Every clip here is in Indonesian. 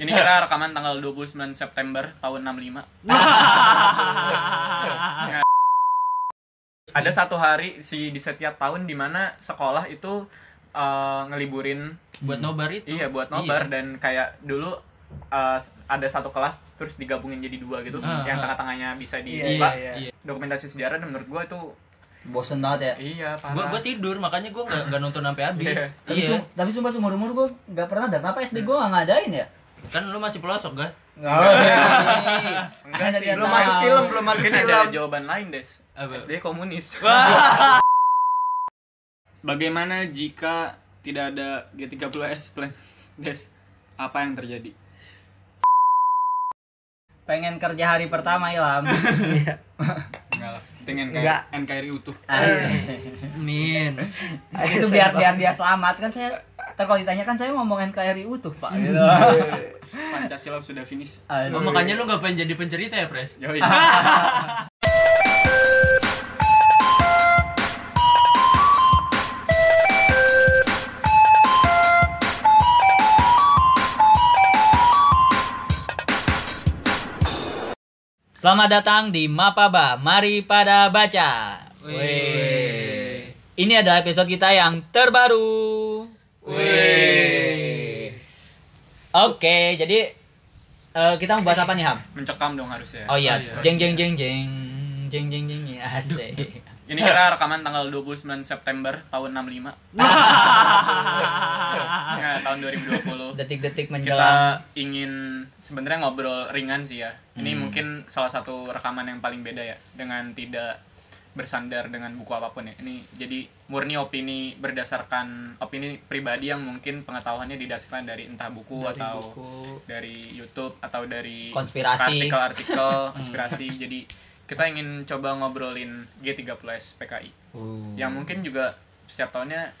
Ini kita rekaman tanggal 29 September tahun 65. Ya. Ada satu hari si di setiap tahun di mana sekolah itu eh, ngeliburin buat nobar itu iya buat nobar dan kayak dulu eh, ada satu kelas terus digabungin jadi dua gitu Ah, yang ah. tengah-tengahnya bisa Iya, dibuka iya, iya. dokumentasi sejarah dan menurut gua itu bosen banget ya iya gua parah gua tidur makanya gua nggak nggak nonton sampai habis Iya. tapi, iya sum- tapi sumpah seumur umur gue gak pernah dah kenapa SD gue gak ngadain ya kan lu masih pelosok gak enggak sih. belum masuk film belum masuk mungkin film. ada jawaban lain des. Apa? SD komunis. Bagaimana jika tidak ada G30S plan? Des apa yang terjadi? Pengen kerja hari pertama Ilham. Enggak lah. Pengen Enggak. kayak NKRI utuh. Min itu biar biar dia selamat kan saya ntar kalau ditanya kan saya ngomong NKRI utuh pak gitu Pancasila sudah finish oh, makanya lu nggak pengen jadi pencerita ya pres Yoi. Selamat datang di Mapaba, mari pada baca. Wih. Ini adalah episode kita yang terbaru. Wih. Oke, jadi eh, kita mau bahas apa nih Ham? mencekam dong harusnya Oh iya, Oh iya. jeng jeng jeng jeng jeng jeng jeng ya asik. ini kita rekaman tanggal 29 September tahun 65 ya, tahun 2020 Detik-detik kita menjelang ingin sebenarnya ngobrol ringan sih ya. Ini Hmm. mungkin salah satu rekaman yang paling beda ya dengan tidak bersandar dengan buku apa pun ya. Ini jadi murni opini berdasarkan opini pribadi yang mungkin pengetahuannya didasarkan dari entah buku Dari atau buku. dari YouTube atau dari Konspirasi. artikel-artikel konspirasi. jadi kita ingin coba ngobrolin G30S PKI Uh. yang mungkin juga setiap tahunnya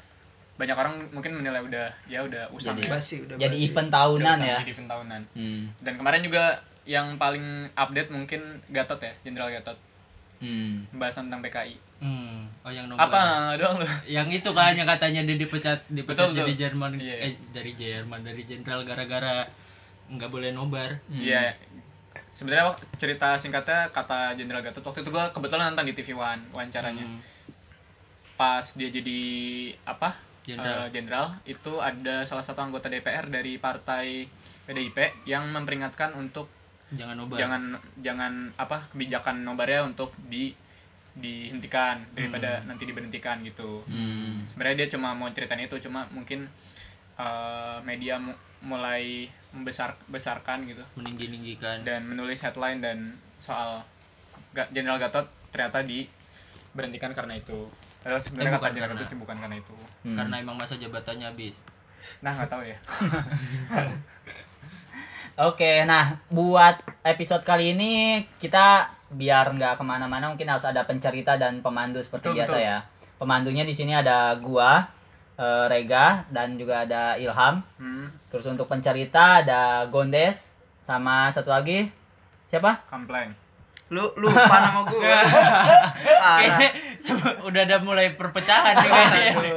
banyak orang mungkin menilai udah ya udah usang Jadi- ya. basi udah jadi basi. event Udah tahunan usang ya. jadi event tahunan Hmm. dan kemarin juga yang paling update mungkin Gatot ya Jenderal Gatot Hmm. pembahasan tentang PKI hmm. oh yang nobar apa doang lu yang itu kan yang katanya dia dipecat dipecat Betul, jadi betul. Jerman Iya. eh dari Jerman dari jenderal gara-gara nggak boleh nobar Hmm. Iya sebenarnya wak- cerita singkatnya kata Jenderal Gatot waktu itu gua kebetulan nonton di TV One wawancaranya Hmm. pas dia jadi apa Jenderal. eh, jenderal itu ada salah satu anggota DPR dari partai PDIP yang memperingatkan untuk jangan nobar. Jangan jangan apa kebijakan nobarnya untuk di dihentikan daripada nanti diberhentikan gitu. Hmm. sebenarnya dia cuma mau ceritain itu cuma mungkin eh, media mu- mulai membesar besarkan gitu. Meninggi-ninggikan. Dan menulis headline dan soal Ga- Jenderal Gatot ternyata diberhentikan karena itu. Eh, sebenarnya Eh, kata bukan Jenderal karena. Gatot sih bukan karena itu. Hmm. karena emang masa jabatannya habis. Nah nggak tahu ya Oke, nah buat episode kali ini kita biar nggak ke mana-mana mungkin harus ada pencerita dan pemandu seperti Betul, biasa betul. ya. Pemandunya di sini ada gua, eh, Rega dan juga ada Ilham. hmm, Terus untuk pencerita ada Gondes sama satu lagi siapa? komplain lu lupa nama gue kayaknya udah ada mulai perpecahan nih kayaknya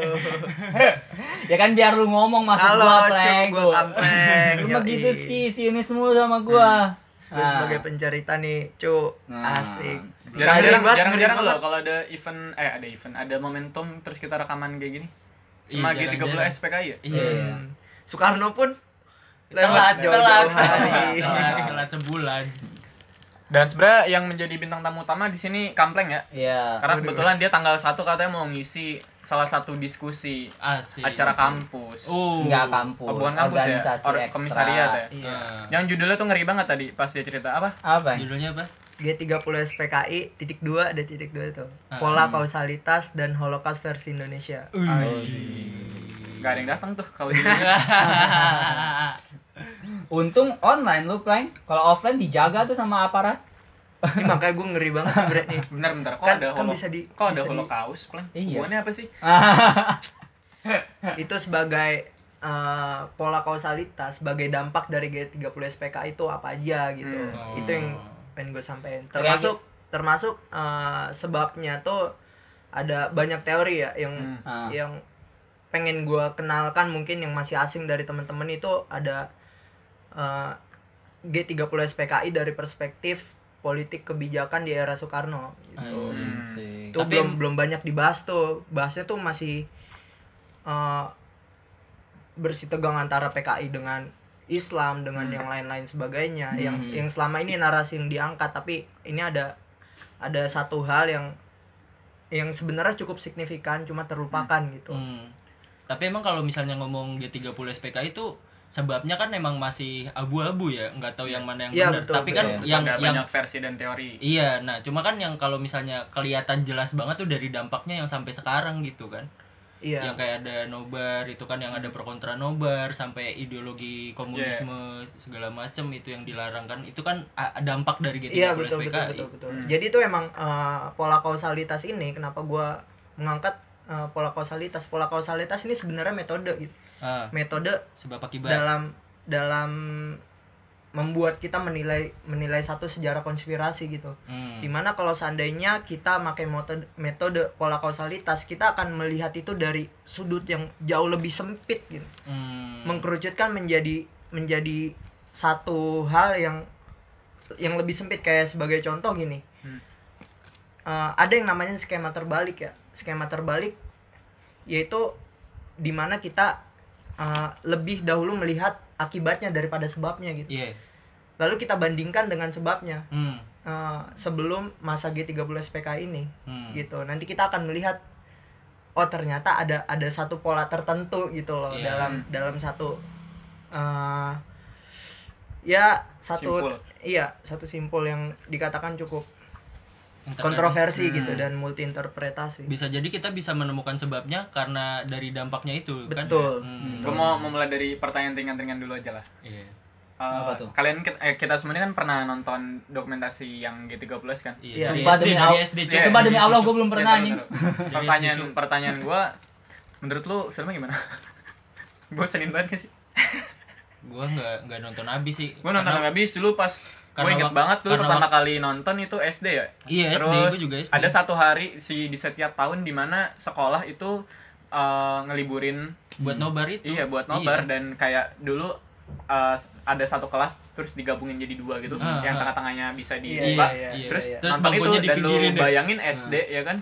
Ya kan biar lu ngomong maksud halo gua pleng. gue kampleng Lu mah yoi. gitu sih, sini semua sama gua. gue Nah. sebagai pencerita nih cu Nah. asik jarang-jarang jarang-jarang banget. kalau ada event eh ada event ada momentum terus kita rekaman kayak gini cuma Iya, G30 jarang-jarang. SPKI ya iya Hmm. Soekarno pun telat lewat jauh-jauh telat hari telat telat sebulan dan sebenarnya yang menjadi bintang tamu utama di sini Kampleng ya. Iya. karena kebetulan dia tanggal 1 katanya mau ngisi salah satu diskusi asik. acara asik. kampus. Oh Enggak kampus, Oh, bukan kampus ya? Organisasi Or- ekstra. komisariat ya? Iya. Yang judulnya tuh ngeri banget tadi pas dia cerita. Apa? Apa? judulnya apa? G30 SPKI titik dua ada titik dua itu. Ah. pola kausalitas dan holocaust versi Indonesia. Nggak ada yang datang tuh kalau Untung online lu, Pleng. Kalau offline dijaga tuh sama aparat. ini makanya gue ngeri banget nih Bre, nih bentar bentar kok Kan- ada kan holo bisa di- kok ada di- holocaust Pleng? Iya. hubungannya apa sih itu sebagai eh, pola kausalitas sebagai dampak dari G30 SPK itu apa aja gitu Hmm. itu yang pengen gue sampaikan termasuk termasuk eh, sebabnya tuh ada banyak teori ya yang Hmm. Ah. yang pengen gue kenalkan mungkin yang masih asing dari teman-teman itu ada eh, G30 SPKI dari perspektif politik kebijakan di era Soekarno gitu. Asik. itu Tapi- belum belum banyak dibahas tuh bahasnya tuh masih eh bersih tegang antara PKI dengan Islam dengan yang lain-lain sebagainya yang Hmm. yang selama ini narasi yang diangkat tapi ini ada ada satu hal yang yang sebenarnya cukup signifikan cuma terlupakan gitu Hmm. Tapi emang kalau misalnya ngomong G30 SPK itu sebabnya kan emang masih abu-abu ya, nggak tahu yang mana yang Iya, benar. betul, Tapi kan betul. yang ada yang banyak versi dan teori Iya, nah cuma kan yang kalau misalnya kelihatan jelas banget tuh dari dampaknya yang sampai sekarang gitu kan. iya Yang kayak ada nobar itu kan yang ada pro kontra nobar sampai ideologi komunisme segala macam itu yang dilarang kan. Itu kan dampak dari G30 Iya betul SPKI. betul betul betul. Jadi itu emang eh, pola kausalitas ini kenapa gua mengangkat eh, pola kausalitas. Pola kausalitas ini sebenarnya metode gitu. Ah, Metode sebab akibat. dalam dalam membuat kita menilai menilai satu sejarah konspirasi gitu. Hmm. Di mana kalau seandainya kita pakai metode metode pola kausalitas, kita akan melihat itu dari sudut yang jauh lebih sempit gitu. Hmm. Mengkerucutkan menjadi menjadi satu hal yang yang lebih sempit kayak sebagai contoh gini. Hmm. Eh, ada yang namanya skema terbalik ya. Skema terbalik yaitu di mana kita eh, lebih dahulu melihat akibatnya daripada sebabnya gitu. Iya. Lalu kita bandingkan dengan sebabnya Hmm. eh, sebelum masa G30 SPK ini Hmm. gitu. Nanti kita akan melihat oh ternyata ada ada satu pola tertentu gitu loh Iya. dalam dalam satu eh, ya satu Simpul. iya satu simpul yang dikatakan cukup kontroversi Hmm. gitu dan multi interpretasi. bisa jadi kita bisa menemukan sebabnya karena dari dampaknya itu kan Betul. Hmm. gue mau memulai dari pertanyaan ringan-ringan dulu aja lah Iya. Eh, Apa tuh? kalian eh, kita semua ini kan pernah nonton dokumentasi yang G30 kan Iya, Iya. Sumpah SD, demi dari Allah- SD, Iya. cuy. Sumpah demi Allah gue belum Ya, pernah anjing. pertanyaan pertanyaan gue menurut lu filmnya gimana bosenin banget gak sih Gua nggak nggak nonton habis sih. gue nonton habis dulu pas gue inget banget dulu karena pertama kali nonton itu SD ya Iya, SD, terus juga SD. ada satu hari si di setiap tahun di mana sekolah itu eh, ngeliburin buat nobar itu. iya buat nobar Iya. dan kayak dulu eh, ada satu kelas terus digabungin jadi dua gitu Ah, yang ah. tengah-tengahnya bisa Iya, dibuka iya, iya. terus iya. Terus nonton itu dan lu deh. bayangin SD ya kan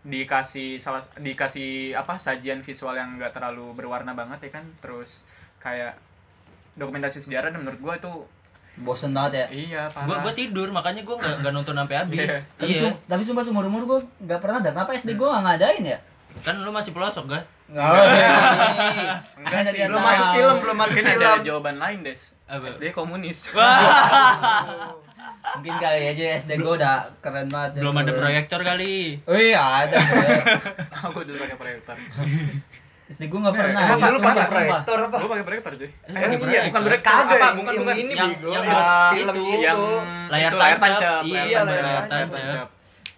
dikasih salah dikasih apa sajian visual yang enggak terlalu berwarna banget ya kan terus kayak dokumentasi sejarah dan menurut gua itu Bosen banget ya. iya Gua parah gua tidur makanya gua nggak nggak nonton sampai habis. Iya. Tapi, Iya. sum- tapi sumpah seumur umur gue gak pernah dan apa SD gue gak ngadain ya? Kan lu masih pelosok, ga? Enggak sih, belum masuk film, belum masuk mungkin film. ada jawaban lain des Apa? SD komunis Mungkin kali aja SD gue udah keren banget. ya, Belum ada proyektor kali. Oh iya ada. aku dulu pakai proyektor SD gue gak Eh, pernah. emang anjing. dulu pakai proyektor apa? gue pakai proyektor cuy Eh, eh, iya, bukan proyektor Kagak apa bukan bukan ini bego. yang film itu, Layar tancap. Iya, layar tancap.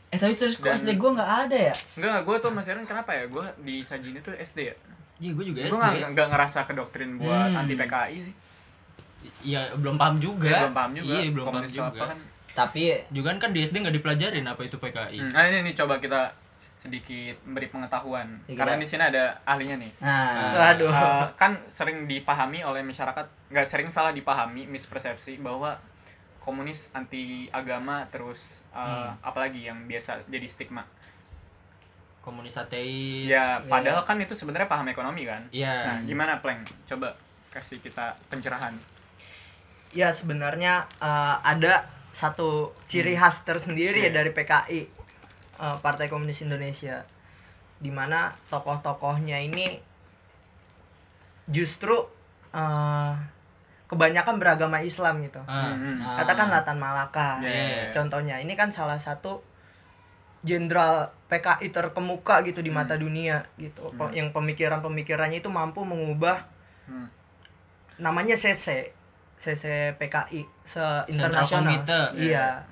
Eh tapi serius kok SD gue gak ada ya? enggak gue tuh masih heran kenapa ya gue di Sajin itu SD ya Iya, gua juga gue SD. nggak nggak ngerasa kedoktrin buat Hmm. anti PKI sih Iya, belum paham juga. Gue belum paham juga Iya, belum paham juga. apa kan Tapi Juga kan di SD nggak dipelajarin apa itu PKI. Hmm, nah ini nih coba kita sedikit memberi pengetahuan Ya, karena di sini ada ahlinya nih nah Aduh. Eh, kan sering dipahami oleh masyarakat nggak sering salah dipahami mispersepsi bahwa komunis anti agama terus eh, Hmm. apalagi yang biasa jadi stigma Komunis ateis. ya Iya. padahal kan itu sebenarnya paham ekonomi kan Iya. nah gimana Pleng coba kasih kita pencerahan Ya sebenarnya eh, ada satu ciri khas tersendiri ya Iya. dari PKI eh, Partai Komunis Indonesia di mana tokoh-tokohnya ini justru eh, kebanyakan beragama Islam gitu. Ah. Hmm, hmm. Ah. Katakan Latan Malaka. Iya. Contohnya ini kan salah satu jenderal PKI terkemuka gitu di Hmm. mata dunia gitu. Pe- Yang pemikiran-pemikirannya itu mampu mengubah Hmm. namanya CC CC PKI se internasional Committee. iya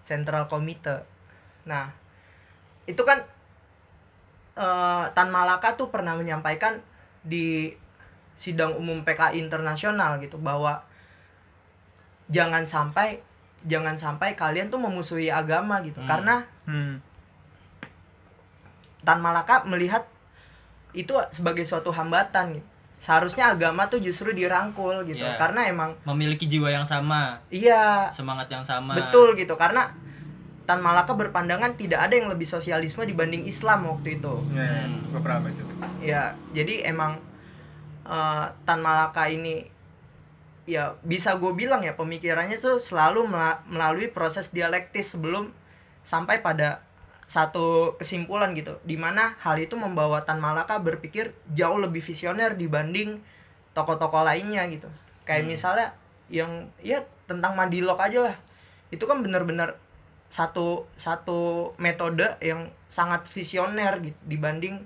Central Committee nah itu kan eh, Tan Malaka tuh pernah menyampaikan di sidang umum PKI internasional gitu bahwa jangan sampai jangan sampai kalian tuh memusuhi agama gitu Hmm. karena Hmm. Tan Malaka melihat itu sebagai suatu hambatan gitu. seharusnya agama tuh justru dirangkul gitu Iya. karena emang memiliki jiwa yang sama iya semangat yang sama betul gitu karena Tan Malaka berpandangan tidak ada yang lebih sosialisme dibanding Islam waktu itu. Ya, Hmm. pernah baca ya jadi emang eh, Tan Malaka ini ya bisa gue bilang ya pemikirannya tuh selalu mela- melalui proses dialektis sebelum sampai pada satu kesimpulan gitu. Di mana hal itu membawa Tan Malaka berpikir jauh lebih visioner dibanding tokoh-tokoh lainnya gitu. Kayak misalnya yang ya tentang Madilog aja lah. Itu kan benar-benar satu satu metode yang sangat visioner gitu dibanding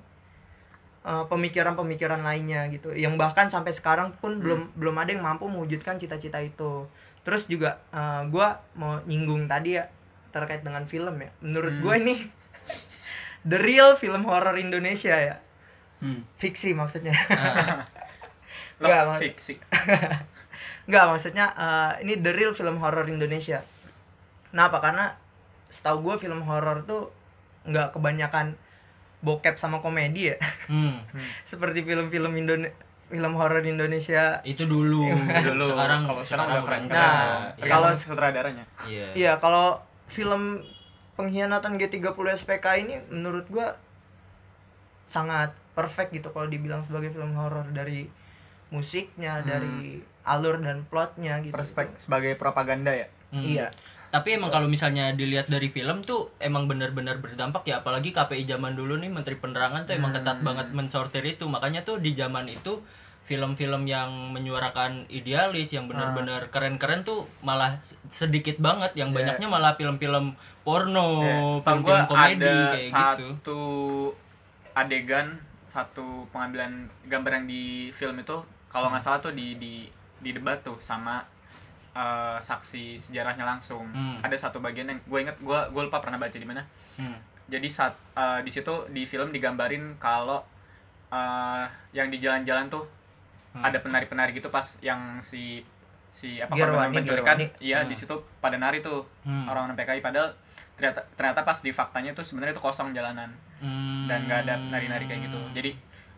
uh, pemikiran-pemikiran lainnya gitu yang bahkan sampai sekarang pun belum belum ada yang mampu mewujudkan cita-cita itu terus juga uh, gua mau nyinggung tadi ya terkait dengan film ya menurut gue ini the real film horror Indonesia ya Hmm. fiksi maksudnya Lo Nggak, mak- fiksi. Enggak, maksudnya eh, ini the real film horror Indonesia. Kenapa? Karena setahu gue film horror tuh nggak kebanyakan bokep sama komedi ya. Hmm, Seperti film-film Indonesia film horor Indonesia. itu dulu Dulu. sekarang kalau sekarang udah keren. Nah, enggak. kalau sutradaranya. iya Iya, kalau film pengkhianatan G30 SPK ini menurut gue sangat perfect gitu kalau dibilang sebagai film horor dari musiknya, dari alur dan plotnya gitu. Perfect sebagai propaganda ya. Hmm. Iya. Tapi emang kalau misalnya dilihat dari film tuh emang benar-benar berdampak ya apalagi KPI zaman dulu nih Menteri Penerangan tuh emang ketat banget mensortir itu. Makanya tuh di zaman itu film-film yang menyuarakan idealis yang benar-benar keren-keren tuh malah sedikit banget yang Yeah. banyaknya malah film-film porno, Ya, setahu film-film komedi ada kayak gitu. satu adegan satu pengambilan gambar yang di film itu kalau nggak salah tuh di di di debat tuh sama eh, saksi sejarahnya langsung Hmm. ada satu bagian yang gue inget gue gue lupa pernah baca di mana Hmm. jadi saat eh, di situ di film digambarin kalau eh, yang di jalan-jalan tuh Hmm. ada penari-penari gitu pas yang si si apa korban penculikan iya di situ pada nari tuh Hmm. orang-orang PKI padahal ternyata ternyata pas di faktanya tuh sebenarnya itu kosong jalanan Hmm. dan nggak ada nari-nari kayak gitu jadi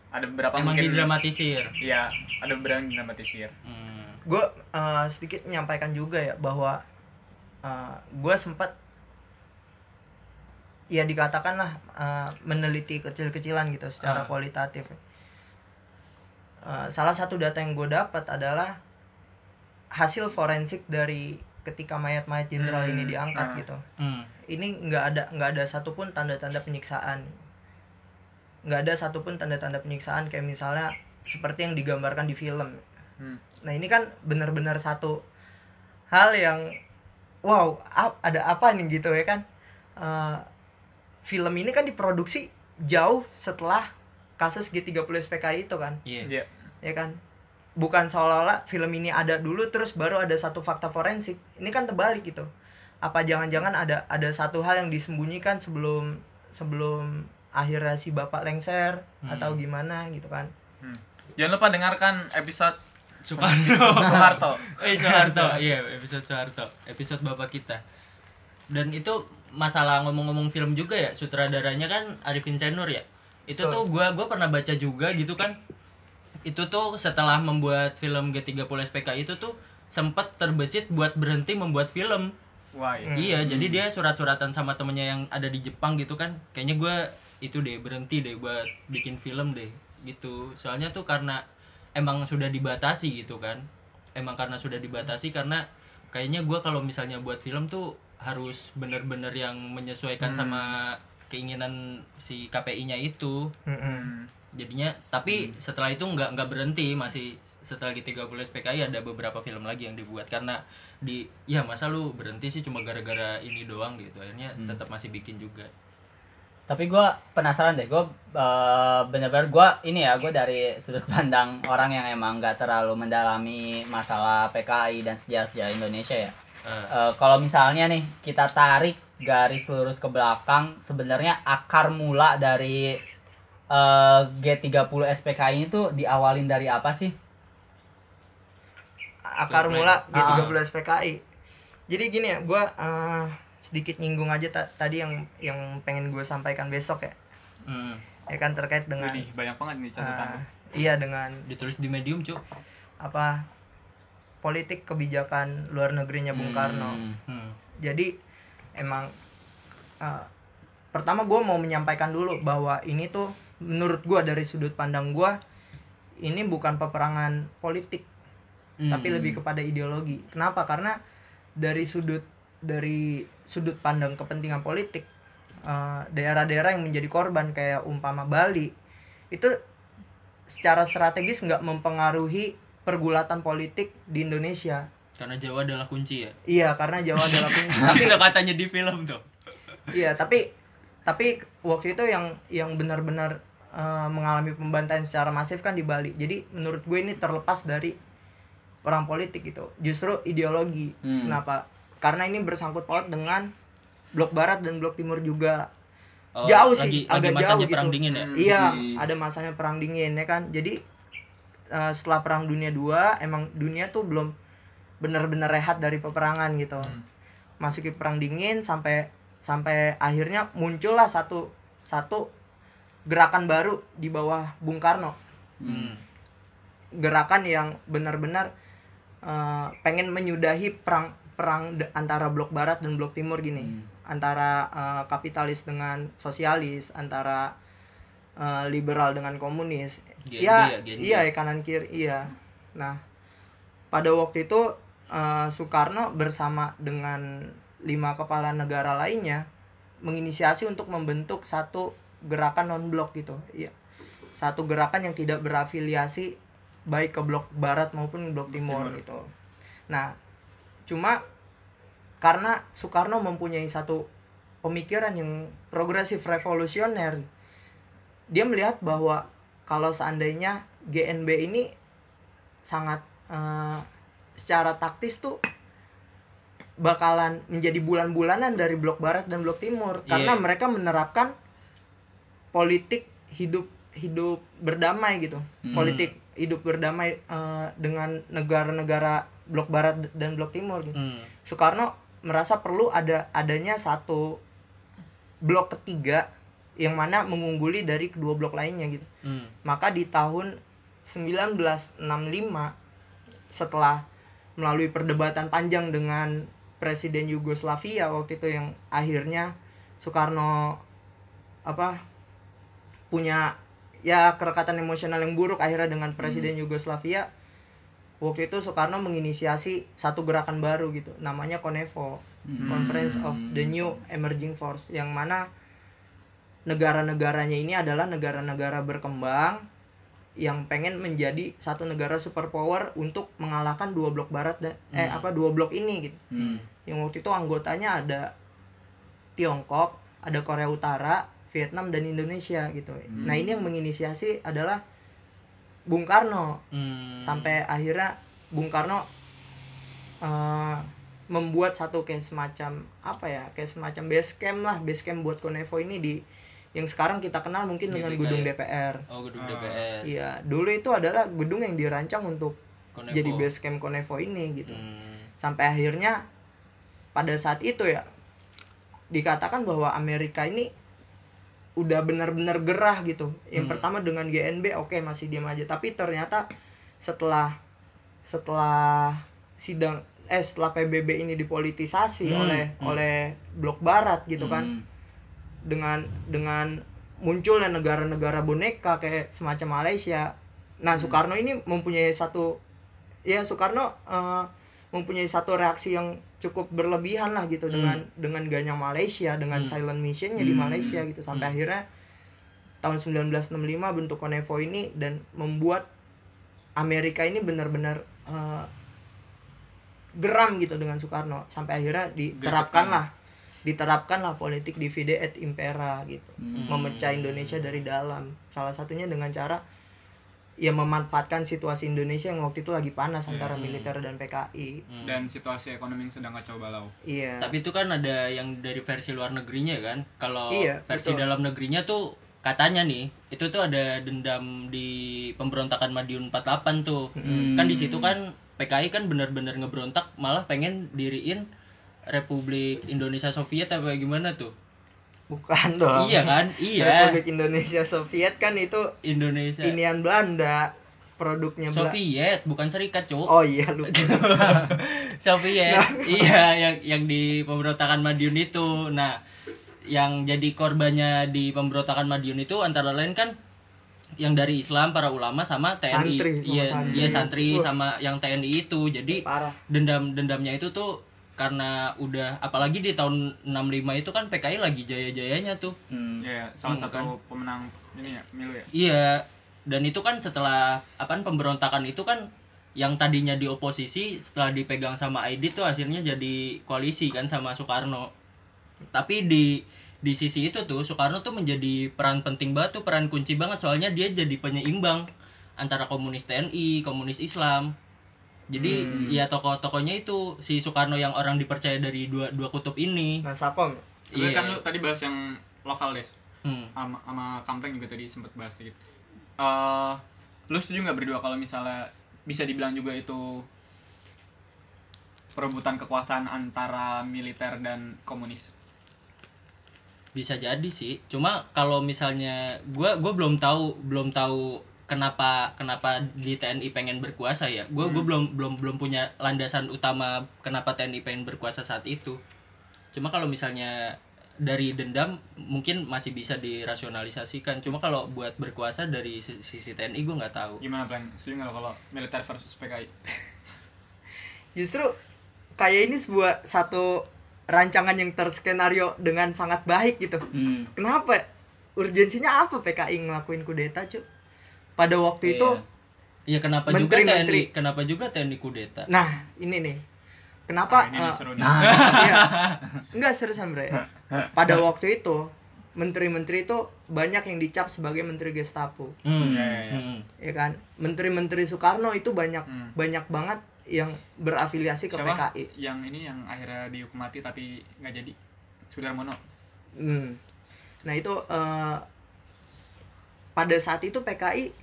ada beberapa Emang mungkin didramatisir. iya ada beberapa yang didramatisir Hmm. Gue uh, sedikit menyampaikan juga ya bahwa gue sempat ya dikatakan lah uh, meneliti kecil-kecilan gitu secara Ah. kualitatif Uh, salah satu data yang gue dapat adalah hasil forensik dari ketika mayat-mayat jenderal Hmm, ini diangkat ah. gitu Hmm. ini nggak ada nggak ada satupun tanda-tanda penyiksaan nggak ada satupun tanda-tanda penyiksaan kayak misalnya seperti yang digambarkan di film Hmm. nah ini kan benar-benar satu hal yang wow ap- ada apa nih gitu ya kan Eh, film ini kan diproduksi jauh setelah kasus G30 SPKI itu kan Iya. Iya. ya kan bukan seolah-olah film ini ada dulu terus baru ada satu fakta forensik ini kan terbalik gitu apa jangan-jangan ada ada satu hal yang disembunyikan sebelum sebelum akhirnya si bapak lengser atau gimana gitu kan Hmm. jangan lupa dengarkan episode Soekarno. Soeharto Eh Soeharto, iya episode Soeharto, episode bapak kita. Dan itu masalah ngomong-ngomong film juga ya, sutradaranya kan Arifin Senur ya. Itu tuh gua gua pernah baca juga gitu kan. Itu tuh setelah membuat film G30 SPK itu tuh sempat terbesit buat berhenti membuat film. wah iya. Iya, jadi dia surat-suratan sama temennya yang ada di Jepang gitu kan. Kayaknya gua itu deh berhenti deh buat bikin film deh gitu. Soalnya tuh karena emang sudah dibatasi gitu kan. Emang karena sudah dibatasi karena kayaknya gua kalau misalnya buat film tuh harus bener-bener yang menyesuaikan sama keinginan si KPI-nya itu. Hmm. Jadinya tapi setelah itu nggak nggak berhenti masih setelah G30 SPKI ada beberapa film lagi yang dibuat karena di ya masa lu berhenti sih cuma gara-gara ini doang gitu akhirnya tetap masih bikin juga Tapi gue penasaran deh, gue uh, bener-bener gue ini ya gue dari sudut pandang orang yang emang gak terlalu mendalami masalah PKI dan sejarah-sejarah Indonesia ya. Eh, Eh, kalau misalnya nih kita tarik garis lurus ke belakang, sebenarnya akar mula dari eh, G30 SPKI ini tuh diawalin dari apa sih? akar mula Ah. G30 SPKI. Jadi gini ya, gua eh, sedikit nyinggung aja ta- tadi yang yang pengen gue sampaikan besok ya. hmm. Ya kan terkait dengan Widih, banyak banget nih catatan Ah, iya dengan ditulis di medium cuk apa politik kebijakan luar negerinya Bung Karno Hmm. jadi emang uh, pertama gue mau menyampaikan dulu bahwa ini tuh menurut gue dari sudut pandang gue ini bukan peperangan politik Hmm. tapi lebih kepada ideologi kenapa karena dari sudut dari sudut pandang kepentingan politik uh, daerah-daerah yang menjadi korban kayak umpama Bali itu secara strategis nggak mempengaruhi pergulatan politik di Indonesia karena Jawa adalah kunci ya iya karena Jawa adalah kunci tapi udah katanya di film tuh Iya, tapi tapi waktu itu yang yang benar-benar eh, mengalami pembantaian secara masif kan di Bali. Jadi menurut gue ini terlepas dari orang politik gitu. Justru ideologi. Hmm. Kenapa? Karena ini bersangkut paut dengan blok barat dan blok timur juga. Oh, jauh lagi- sih, lagi agak masanya jauh perang gitu. dingin ya Iya, Di- ada masanya perang dingin ya kan. Jadi eh, setelah perang dunia 2 emang dunia tuh belum benar-benar rehat dari peperangan gitu. Masuki perang dingin sampai sampai akhirnya muncullah satu satu gerakan baru di bawah Bung Karno. Hmm. Gerakan yang benar-benar eh, pengen menyudahi perang perang antara blok barat dan blok timur gini. Antara eh, kapitalis dengan sosialis, antara eh, liberal dengan komunis. GNB ya, ya, GNB. iya ya, kanan kiri iya. Nah, pada waktu itu eh, Soekarno bersama dengan lima kepala negara lainnya menginisiasi untuk membentuk satu gerakan non blok gitu. Iya. Satu gerakan yang tidak berafiliasi baik ke blok barat maupun blok timur gitu. Nah, cuma karena Soekarno mempunyai satu pemikiran yang progresif revolusioner dia melihat bahwa kalau seandainya GNB ini sangat eh, secara taktis tuh bakalan menjadi bulan-bulanan dari blok barat dan blok timur. Karena Iya. mereka menerapkan politik hidup hidup berdamai gitu. Politik hidup berdamai eh, dengan negara-negara blok barat dan blok timur gitu Hmm. Soekarno merasa perlu ada adanya satu blok ketiga yang mana mengungguli dari kedua blok lainnya gitu. Hmm. Maka di tahun 1965 setelah melalui perdebatan panjang dengan presiden Yugoslavia waktu itu yang akhirnya Soekarno apa punya ya kerekatan emosional yang buruk akhirnya dengan presiden Yugoslavia waktu itu Soekarno menginisiasi satu gerakan baru gitu namanya Konevo Conference of the New Emerging Force yang mana negara-negaranya ini adalah negara-negara berkembang yang pengen menjadi satu negara superpower untuk mengalahkan dua blok barat dan eh apa dua blok ini gitu Hmm. yang waktu itu anggotanya ada Tiongkok, ada Korea Utara, Vietnam dan Indonesia gitu. Nah ini yang menginisiasi adalah Bung Karno Hmm. sampai akhirnya Bung Karno eh, membuat satu kayak semacam apa ya kayak semacam base camp lah base camp buat Konevo ini di yang sekarang kita kenal mungkin dengan gedung ya? DPR. Oh, gedung DPR. Iya, dulu itu adalah gedung yang dirancang untuk Konevo. jadi base camp Konevo ini gitu Hmm. sampai akhirnya pada saat itu ya dikatakan bahwa Amerika ini udah benar-benar gerah gitu. Yang pertama dengan GNB oke masih diam aja, tapi ternyata setelah setelah sidang eh setelah PBB ini dipolitisasi Hmm, oleh oleh blok barat gitu kan Hmm. dengan dengan munculnya negara-negara boneka kayak semacam Malaysia. Nah, Soekarno ini mempunyai satu ya Soekarno eh, mempunyai satu reaksi yang cukup berlebihan lah gitu dengan dengan ganyang Malaysia, dengan silent missionnya di Malaysia gitu. Sampai akhirnya tahun 1965 bentuk Konevo ini dan membuat Amerika ini benar-benar eh, geram gitu dengan Soekarno. Sampai akhirnya diterapkanlah diterapkanlah politik divide et impera gitu. Memecah Indonesia dari dalam. Salah satunya dengan cara ya memanfaatkan situasi Indonesia yang waktu itu lagi panas antara militer dan PKI dan situasi ekonomi yang sedang kacau balau iya Tapi itu kan ada yang dari versi luar negerinya kan. Kalau Iya, versi betul. dalam negerinya tuh katanya nih, itu tuh ada dendam di pemberontakan Madiun 48 tuh. Kan di situ kan PKI kan benar-benar ngebrontak malah pengen diriin Republik Indonesia Soviet apa gimana tuh. Bukan dong. Iya kan? Iya. Republik Indonesia Soviet kan itu Indonesia. inian Belanda produknya Soviet bukan serikat cuk. Oh iya lupa Soviet. Nah. iya yang yang di pemberontakan Madiun itu. Nah yang jadi korbannya di pemberontakan Madiun itu antara lain kan yang dari Islam para ulama sama TNI Santri, sama iya santri. iya santri sama yang TNI itu. Jadi parah. dendam dendamnya itu tuh karena udah apalagi di tahun 65 itu kan PKI lagi jaya-jayanya tuh Hmm. ya salah Hmm, satu pemenang ini ya milu ya Iya, dan itu kan setelah apaan pemberontakan itu kan yang tadinya di oposisi setelah dipegang sama Aidit tuh hasilnya jadi koalisi kan sama Soekarno. Tapi di di sisi itu tuh Soekarno tuh menjadi peran penting banget tuh peran kunci banget soalnya dia jadi penyeimbang antara komunis TNI, komunis Islam. Jadi ya tokoh-tokohnya itu si Soekarno yang orang dipercaya dari dua dua kutub ini. nah Tapi Iya. kan lu tadi bahas yang lokal des Hmm. sama sama kampleng juga tadi sempat bahas sedikit Eh, lu setuju nggak berdua kalau misalnya bisa dibilang juga itu perebutan kekuasaan antara militer dan komunis bisa jadi sih cuma kalau misalnya gua gua belum tahu belum tahu kenapa kenapa di TNI pengen berkuasa ya? Gua gua belum belum belum punya landasan utama kenapa TNI pengen berkuasa saat itu. Cuma kalau misalnya dari dendam mungkin masih bisa dirasionalisasikan. Cuma kalau buat berkuasa dari si- sisi TNI gua nggak tahu. Gimana plan setuju nggak kalau militer versus PKI justru kayak ini sebuah satu rancangan yang terskenario dengan sangat baik gitu. Hmm. kenapa? Urgensinya apa PKI ngelakuin kudeta cuy pada waktu itu Iya kenapa juga Menteri-menteri. TNI kenapa juga TNI kudeta nah ini nih kenapa Nah, ini nih seru nih Nah, Iya. Enggak seriusan bre. Pada waktu itu menteri-menteri itu banyak yang dicap sebagai menteri Gestapo, Hmm, Iya, iya, iya. hmm. ya kan? Menteri-menteri Soekarno itu banyak Hmm. banyak banget yang berafiliasi ke siapa PKI. yang ini yang akhirnya dihukum mati tapi nggak jadi Sudarmono Hmm. Nah itu eh, pada saat itu PKI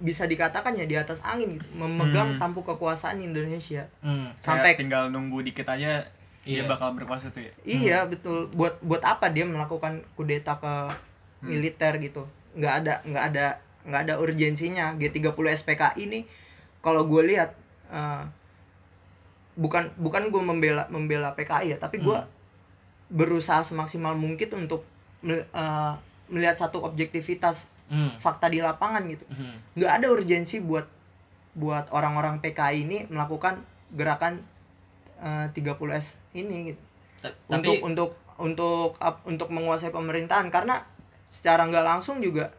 bisa dikatakan ya di atas angin gitu, memegang Hmm. tampuk kekuasaan Indonesia. Hmm. Sampai Kayak tinggal nunggu dikit aja dia Iya. bakal berkuasa tuh ya Iya betul. Buat buat apa dia melakukan kudeta ke militer gitu? Nggak ada nggak ada nggak ada urgensinya. G30 SPKI ini kalau gue lihat eh, bukan bukan gue membela membela PKI ya, tapi gue berusaha semaksimal mungkin untuk eh, melihat satu objektivitas Hmm. fakta di lapangan gitu. Hmm. Nggak ada urgensi buat buat orang-orang PKI ini melakukan gerakan eh, 30S ini gitu Ta- untuk Tapi untuk untuk ap- untuk menguasai pemerintahan karena secara nggak langsung juga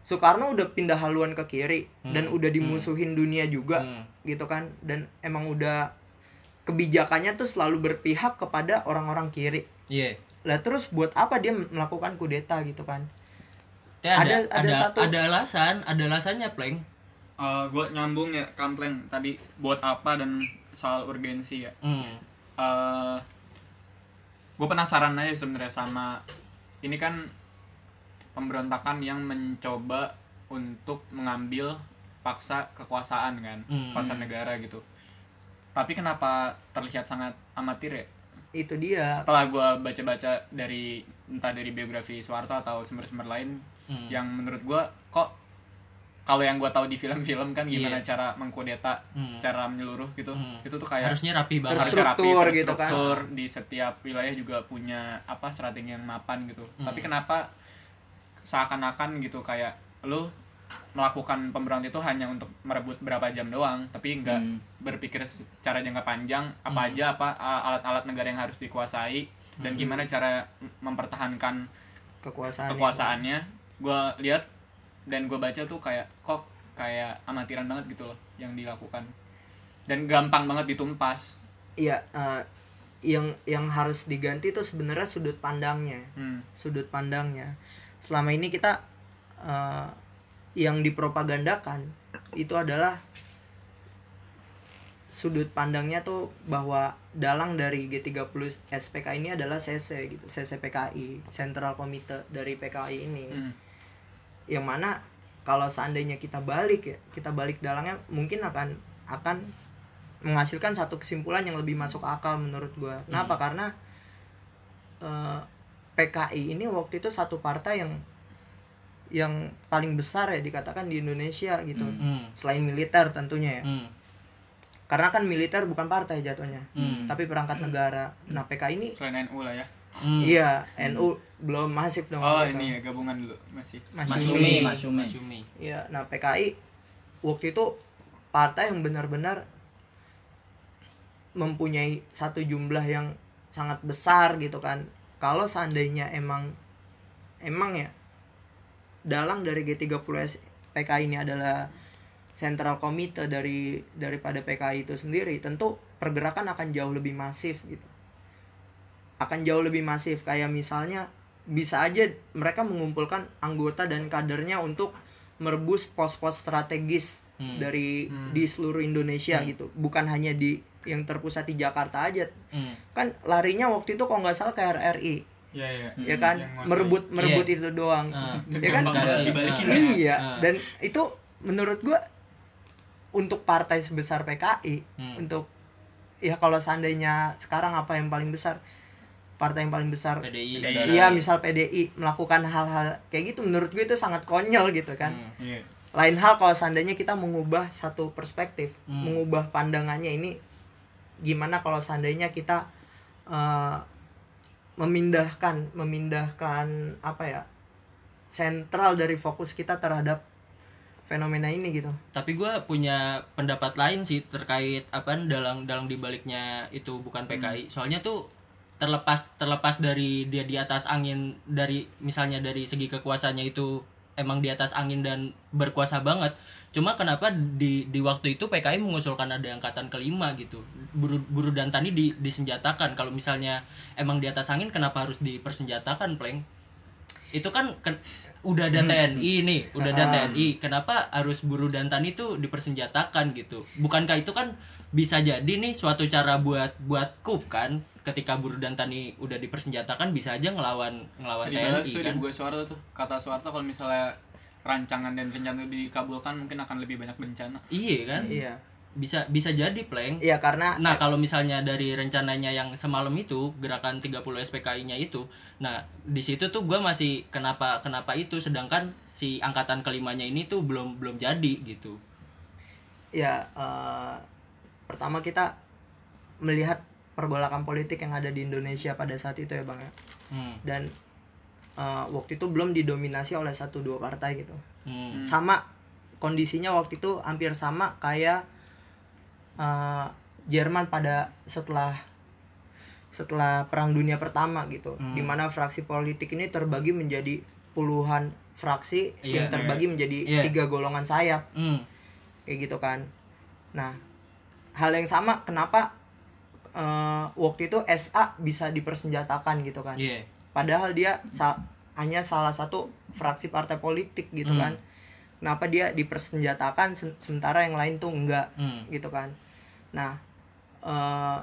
Soekarno udah pindah haluan ke kiri dan udah dimusuhin dunia juga Hmm. gitu kan dan emang udah kebijakannya tuh selalu berpihak kepada orang-orang kiri Iya. lah terus buat apa dia melakukan kudeta gitu kan Ada, Ada- ada, ada ada, satu- alasan, ada alasannya, Pleng. gue Eh, nyambung ya kampleng tadi buat apa dan soal urgensi ya Hmm. gue penasaran aja sebenarnya sama ini kan pemberontakan yang mencoba untuk mengambil paksa kekuasaan kan Hmm. kekuasaan negara gitu tapi kenapa terlihat sangat amatir ya itu dia setelah gue baca-baca dari entah dari biografi Soeharto atau sumber-sumber lain Hmm. yang menurut gue kok kalau yang gue tahu di film-film kan gimana Iya. cara mengkudeta Hmm. secara menyeluruh gitu Hmm. itu tuh kayak Harusnya rapi banget. Harusnya rapi, Terstruktur gitu kan. terstruktur, di setiap wilayah juga punya apa strategi yang mapan gitu Hmm. tapi kenapa seakan-akan gitu kayak lu melakukan pemberontak itu hanya untuk merebut berapa jam doang tapi nggak Hmm. berpikir secara jangka panjang apa Hmm. aja apa alat-alat negara yang harus dikuasai dan Hmm. gimana cara mempertahankan kekuasaan kekuasaannya gue lihat dan gue baca tuh kayak kok kayak amatiran banget gitu loh yang dilakukan. Dan gampang banget ditumpas. Iya eh, yang yang harus diganti itu sebenarnya sudut pandangnya. Hmm. sudut pandangnya. Selama ini kita eh, yang dipropagandakan itu adalah sudut pandangnya tuh bahwa dalang dari G30 SPK ini adalah CC gitu CCPKI Central Committee dari PKI ini. Hmm. Yang mana kalau seandainya kita balik ya kita balik dalangnya mungkin akan akan menghasilkan satu kesimpulan yang lebih masuk akal menurut gua kenapa karena eh, PKI ini waktu itu satu partai yang yang paling besar ya dikatakan di Indonesia gitu Hmm. selain militer tentunya ya Hmm. karena kan militer bukan partai jatuhnya Hmm. tapi perangkat negara nah PKI ini Selain NU lah ya. Hmm. iya NU belum masif dong Oh, gitu. ini ya gabungan dulu masih. Mas Mas Yumi. Yumi, Mas Yumi. Mas Yumi. Iya, nah PKI waktu itu partai yang benar-benar mempunyai satu jumlah yang sangat besar gitu kan. Kalau seandainya emang emang ya dalang dari G30S PKI ini adalah sentral komite dari daripada PKI itu sendiri, tentu pergerakan akan jauh lebih masif gitu. Akan jauh lebih masif kayak misalnya bisa aja mereka mengumpulkan anggota dan kadernya untuk merebus pos-pos strategis Hmm. dari di seluruh Indonesia gitu bukan hanya di yang terpusat di Jakarta aja Hmm. kan larinya waktu itu kalau nggak salah ke RRI Iya, iya. ya kan Yang nguasai. merebut merebut Iya. itu doang Ah. ya kan ya. iya Ah. dan itu menurut gua untuk partai sebesar PKI Hmm. untuk ya kalau seandainya sekarang apa yang paling besar partai yang paling besar PDI. PDI. Iya, misal PDI melakukan hal-hal kayak gitu menurut gue itu sangat konyol gitu kan. Hmm. Iya. Lain hal kalau seandainya kita mengubah satu perspektif, Hmm. mengubah pandangannya ini gimana kalau seandainya kita eh, memindahkan memindahkan apa ya? sentral dari fokus kita terhadap fenomena ini gitu. tapi gue punya pendapat lain sih terkait apa dalam dalam dibaliknya itu bukan PKI soalnya tuh terlepas terlepas dari dia di atas angin dari misalnya dari segi kekuasaannya itu emang di atas angin dan berkuasa banget cuma kenapa di di waktu itu PKI mengusulkan ada angkatan kelima gitu buru buru dan tani di, disenjatakan kalau misalnya emang di atas angin kenapa harus dipersenjatakan pleng itu kan ken- udah ada TNI nih, udah ada Ah. TNI. Kenapa harus buruh dan tani itu dipersenjatakan gitu? Bukankah itu kan bisa jadi nih suatu cara buat buat kup kan? Ketika buruh dan tani udah dipersenjatakan bisa aja ngelawan ngelawan Tadi TNI kan? buku Soeharto tuh. Kata Soeharto kalau misalnya rancangan dan rencana dikabulkan mungkin akan lebih banyak bencana. Iya kan? Iya. Bisa bisa jadi pleng. Iya karena Nah, kalau misalnya dari rencananya yang semalam itu, gerakan 30 SPKI-nya itu, nah di situ tuh gue masih kenapa kenapa itu sedangkan si angkatan kelimanya ini tuh belum belum jadi gitu. ya eh, pertama kita melihat pergolakan politik yang ada di Indonesia pada saat itu ya bang ya Hmm. dan eh, waktu itu belum didominasi oleh satu dua partai gitu Hmm. sama kondisinya waktu itu hampir sama kayak eh, Jerman pada setelah setelah Perang Dunia Pertama gitu Hmm. di mana fraksi politik ini terbagi menjadi puluhan fraksi Iya, yang terbagi menjadi Iya. tiga golongan sayap Hmm. kayak gitu kan nah hal yang sama kenapa eh, waktu itu SA bisa dipersenjatakan gitu kan. Iya. padahal dia sa- hanya salah satu fraksi partai politik gitu Hmm. kan. Kenapa dia dipersenjatakan se- sementara yang lain tuh enggak Hmm. gitu kan. Nah eh,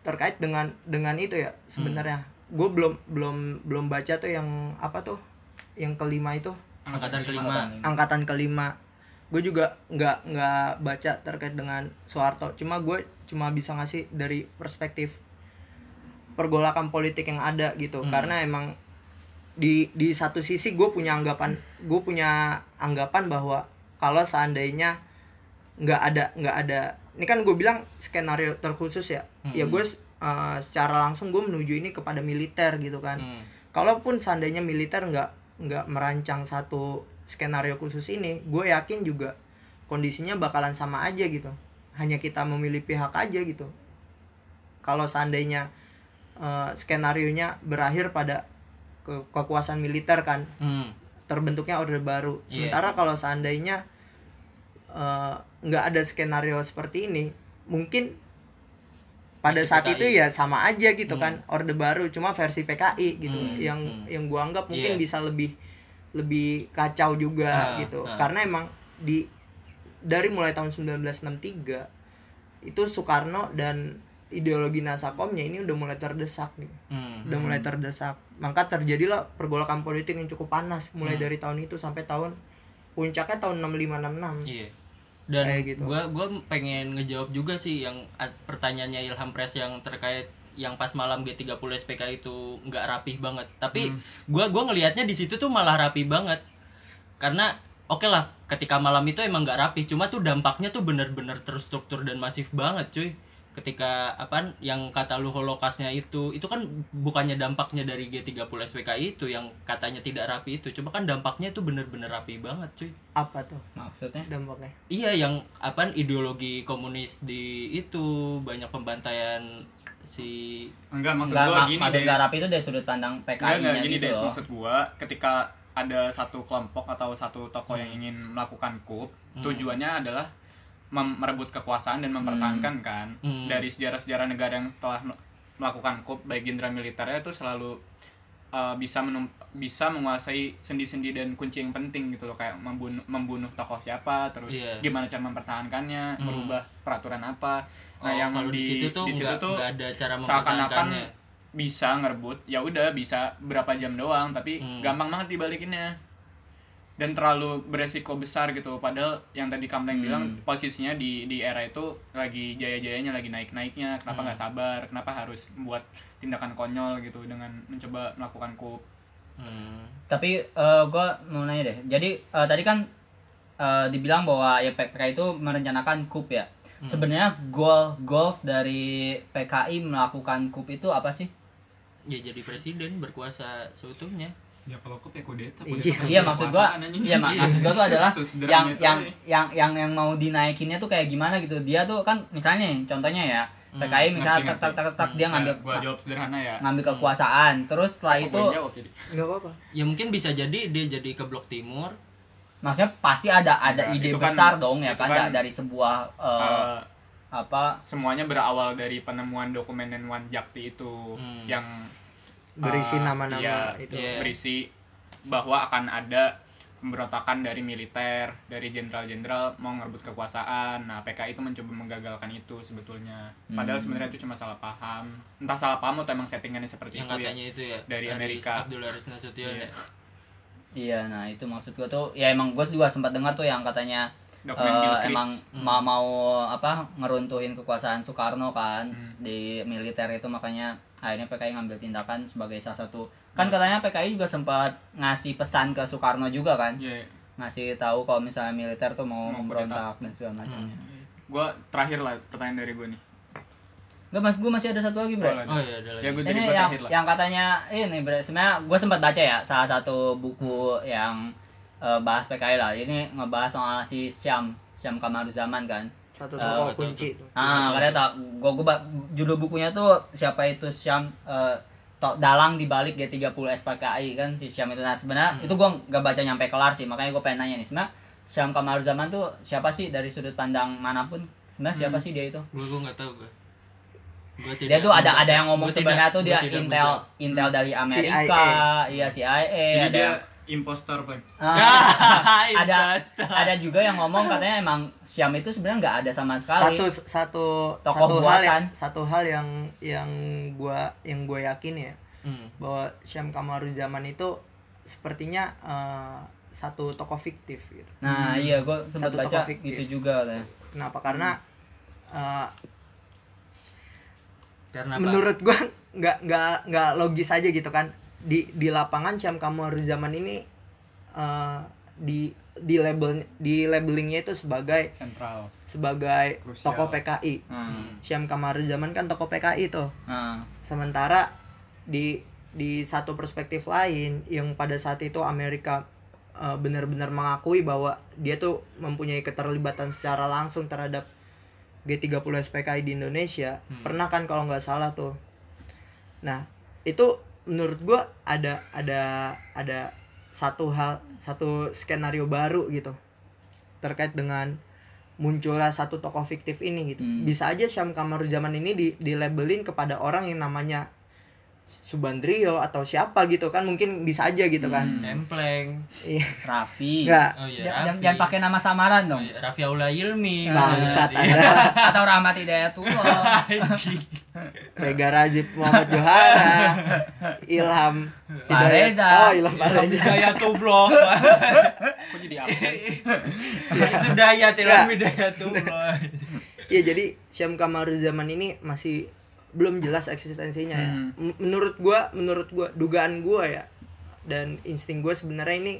terkait dengan dengan itu ya sebenarnya. Gue belum belum belum baca tuh yang apa tuh? Yang kelima itu. Angkatan kelima. angkatan kelima. Gue juga nggak nggak baca terkait dengan Soeharto. Cuma gue cuma bisa ngasih dari perspektif pergolakan politik yang ada gitu Hmm. karena emang di di satu sisi gue punya anggapan gue punya anggapan bahwa kalau seandainya nggak ada nggak ada ini kan gue bilang skenario terkhusus ya ya Hmm. gue uh, secara langsung gue menuju ini kepada militer gitu kan Hmm. kalaupun seandainya militer nggak nggak merancang satu skenario khusus ini gue yakin juga kondisinya bakalan sama aja gitu hanya kita memilih pihak aja gitu kalau seandainya eh, skenario nya berakhir pada ke- kekuasaan militer kan Hmm. terbentuknya orde baru Iya. sementara kalau seandainya eh, nggak ada skenario seperti ini mungkin pada Versi saat PKI. itu ya sama aja gitu Hmm. kan orde baru cuma versi PKI gitu Hmm, yang hmm. yang gua anggap mungkin Iya. bisa lebih lebih kacau juga Ah, gitu ah. karena emang di dari mulai tahun 1963 itu Soekarno dan ideologi Nasakomnya ini udah mulai terdesak gitu Hmm. udah mulai terdesak maka terjadilah pergolakan politik yang cukup panas mulai Hmm. dari tahun itu sampai tahun puncaknya tahun 6566 Iya. Dan Kayak gitu. gua gua pengen ngejawab juga sih yang pertanyaannya Ilham Pres yang terkait yang pas malam G30 SPK itu nggak rapih banget tapi Hmm. gua gua ngelihatnya di situ tuh malah rapi banget karena oke lah ketika malam itu emang nggak rapi cuma tuh dampaknya tuh bener-bener terstruktur dan masif banget cuy. Ketika apa yang kata lu holokasnya itu itu kan bukannya dampaknya dari G30 SPK itu yang katanya tidak rapi itu cuma kan dampaknya itu bener-bener rapi banget cuy. Apa tuh? Maksudnya? dampaknya? Iya yang apa ideologi komunis di itu banyak pembantaian si enggak maksud Nggak, gua gini maksud nggak rapi itu dari sudut pandang Enggak, PKI-nya enggak, gini gitu Des, loh. maksud gua ketika ada satu kelompok atau satu tokoh yang ingin melakukan coup, Hmm. tujuannya adalah merebut kekuasaan dan mempertahankan kan. Hmm. Dari sejarah-sejarah negara yang telah mel- melakukan coup baik jenderal militernya itu selalu uh, bisa menum- bisa menguasai sendi-sendi dan kunci yang penting gitu loh kayak membunuh membunuh tokoh siapa terus Iya. gimana cara mempertahankannya Hmm. merubah peraturan apa nah Oh, yang kalau di, di situ tuh di situ nggak tuh nggak ada cara mempertahankannya. Bisa ngerebut ya udah bisa berapa jam doang tapi Hmm. gampang banget dibalikinnya dan terlalu beresiko besar gitu padahal yang tadi Kamleng Hmm. bilang posisinya di di era itu lagi jaya-jayanya lagi naik-naiknya kenapa Hmm. nggak sabar kenapa harus membuat tindakan konyol gitu dengan mencoba melakukan coup Hmm. Tapi eh gue mau nanya deh. Jadi eh, tadi kan eh, dibilang bahwa ya PKI itu merencanakan coup ya. Hmm. Sebenarnya goal goals dari PKI melakukan coup itu apa sih? Ya jadi presiden berkuasa seutuhnya. ya kalau coup ya kudeta Iya. Iya maksud gua, iya mak- maksud gua tuh adalah yang yang ya. yang yang yang mau dinaikinnya tuh kayak gimana gitu. Dia tuh kan misalnya contohnya ya Hmm, PKI misalnya ngerti, tak tak tak tak dia ngambil gua jawab sederhana ya ngambil kekuasaan. Terus setelah itu nggak apa-apa Ya mungkin bisa jadi dia jadi ke blok timur. maksudnya pasti ada ada Nah, ide kan- besar dong ya kan, kan, da- dari sebuah eh, Eh, apa semuanya berawal dari penemuan dokumen Wan Jakti itu Hmm. yang berisi eh, nama-nama iya, itu Iya. berisi bahwa akan ada pemberontakan dari militer, dari jenderal-jenderal mau ngerebut kekuasaan. Nah, PKI itu mencoba menggagalkan itu sebetulnya. Padahal Hmm. sebenarnya itu cuma salah paham. Entah salah paham atau emang settingannya seperti yang itu ya. katanya itu ya Dari Amerika. Abdul Haris Nasution Iya. ya. Iya, nah itu maksud gua tuh ya emang gua juga sempat dengar tuh yang katanya Gilchrist. emang Hmm. mau mau apa ngeruntuhin kekuasaan Soekarno kan Hmm. di militer itu makanya akhirnya PKI ngambil tindakan sebagai salah satu Hmm. kan katanya PKI juga sempat ngasih pesan ke Soekarno juga kan Iya. ngasih tahu kalau misalnya militer tuh mau Mau memberontak dan segala macamnya. Hmm. Gua terakhir lah pertanyaan dari gue nih. Enggak mas, gue masih ada satu lagi bre. Boleh. Oh iya ada lagi. Ya gue jadi Ini gua yang terakhir lah. yang katanya ini bre, sebenarnya gue sempat baca ya salah satu buku yang eh, bahas PKI lah. Ini ngebahas soal si Syam Syam Kamaruzaman kan. satu Eh, tokoh betul, kunci itu Ah, katanya tak gua, gua judul bukunya tuh siapa itu Syam eh, to- dalang di balik G30 SPKI kan si Syam itu. Nah sebenarnya itu gua nggak baca nyampe kelar sih makanya gua pengen nanya nih. Sebenarnya Syam Kamaruzaman tuh siapa sih dari sudut pandang mana pun? Sebenarnya siapa sih dia itu? Gue gue nggak tahu gue. Gue dia tuh ada ada yang ngomong gua sebenarnya tuh gua dia tidak intel intel dari Amerika iya CIA Jadi ada dia yang- impostor, Bang. Ah, ada Imposter. ada juga yang ngomong katanya emang Syam itu sebenarnya nggak ada sama sekali satu satu Tokoh satu hal buatan. yang satu hal yang yang gua yang gue yakin ya Hmm. bahwa Syam Kamaruzaman itu sepertinya eh, satu tokoh fiktif gitu. Nah, iya gue sempat Satu baca gitu juga katanya. Kenapa? Karena eh, Karena apa? menurut gua nggak nggak nggak logis aja gitu kan di di lapangan Syam Kamaruzaman ini eh, di di label di labelingnya itu sebagai Sentral. sebagai Krusial. tokoh PKI. Hmm. Syam Kamaruzaman kan tokoh PKI tuh. Nah, sementara di di satu perspektif lain yang pada saat itu Amerika eh, benar-benar mengakui bahwa dia tuh mempunyai keterlibatan secara langsung terhadap G30 SPKI di Indonesia pernah kan kalau nggak salah tuh nah itu menurut gua ada ada ada satu hal satu skenario baru gitu terkait dengan munculnya satu tokoh fiktif ini gitu Hmm. bisa aja Syam Kamaruzaman ini di di labelin kepada orang yang namanya Subandrio atau siapa gitu kan mungkin bisa aja gitu kan Templeng. iya Raffi. Nggak. Oh iya. Jangan, Raffi. jangan pakai nama samaran Oh dong. iya, Raffi Aula Ilmi. bangsat Iya. ada Atau Rahmat Hidayatullah. Mega Razif Muhammad Johara Ilham Pak Hidayat- Reza. oh Ilham Pak Reza Hidayat tublok. Kok jadi absen? Itu daya Nggak. Ilham Hidayat tublok. Iya jadi Syam Kamaruzaman ini masih belum jelas eksistensinya ya. Hmm. Menurut gua menurut gua dugaan gua ya dan insting gua sebenarnya ini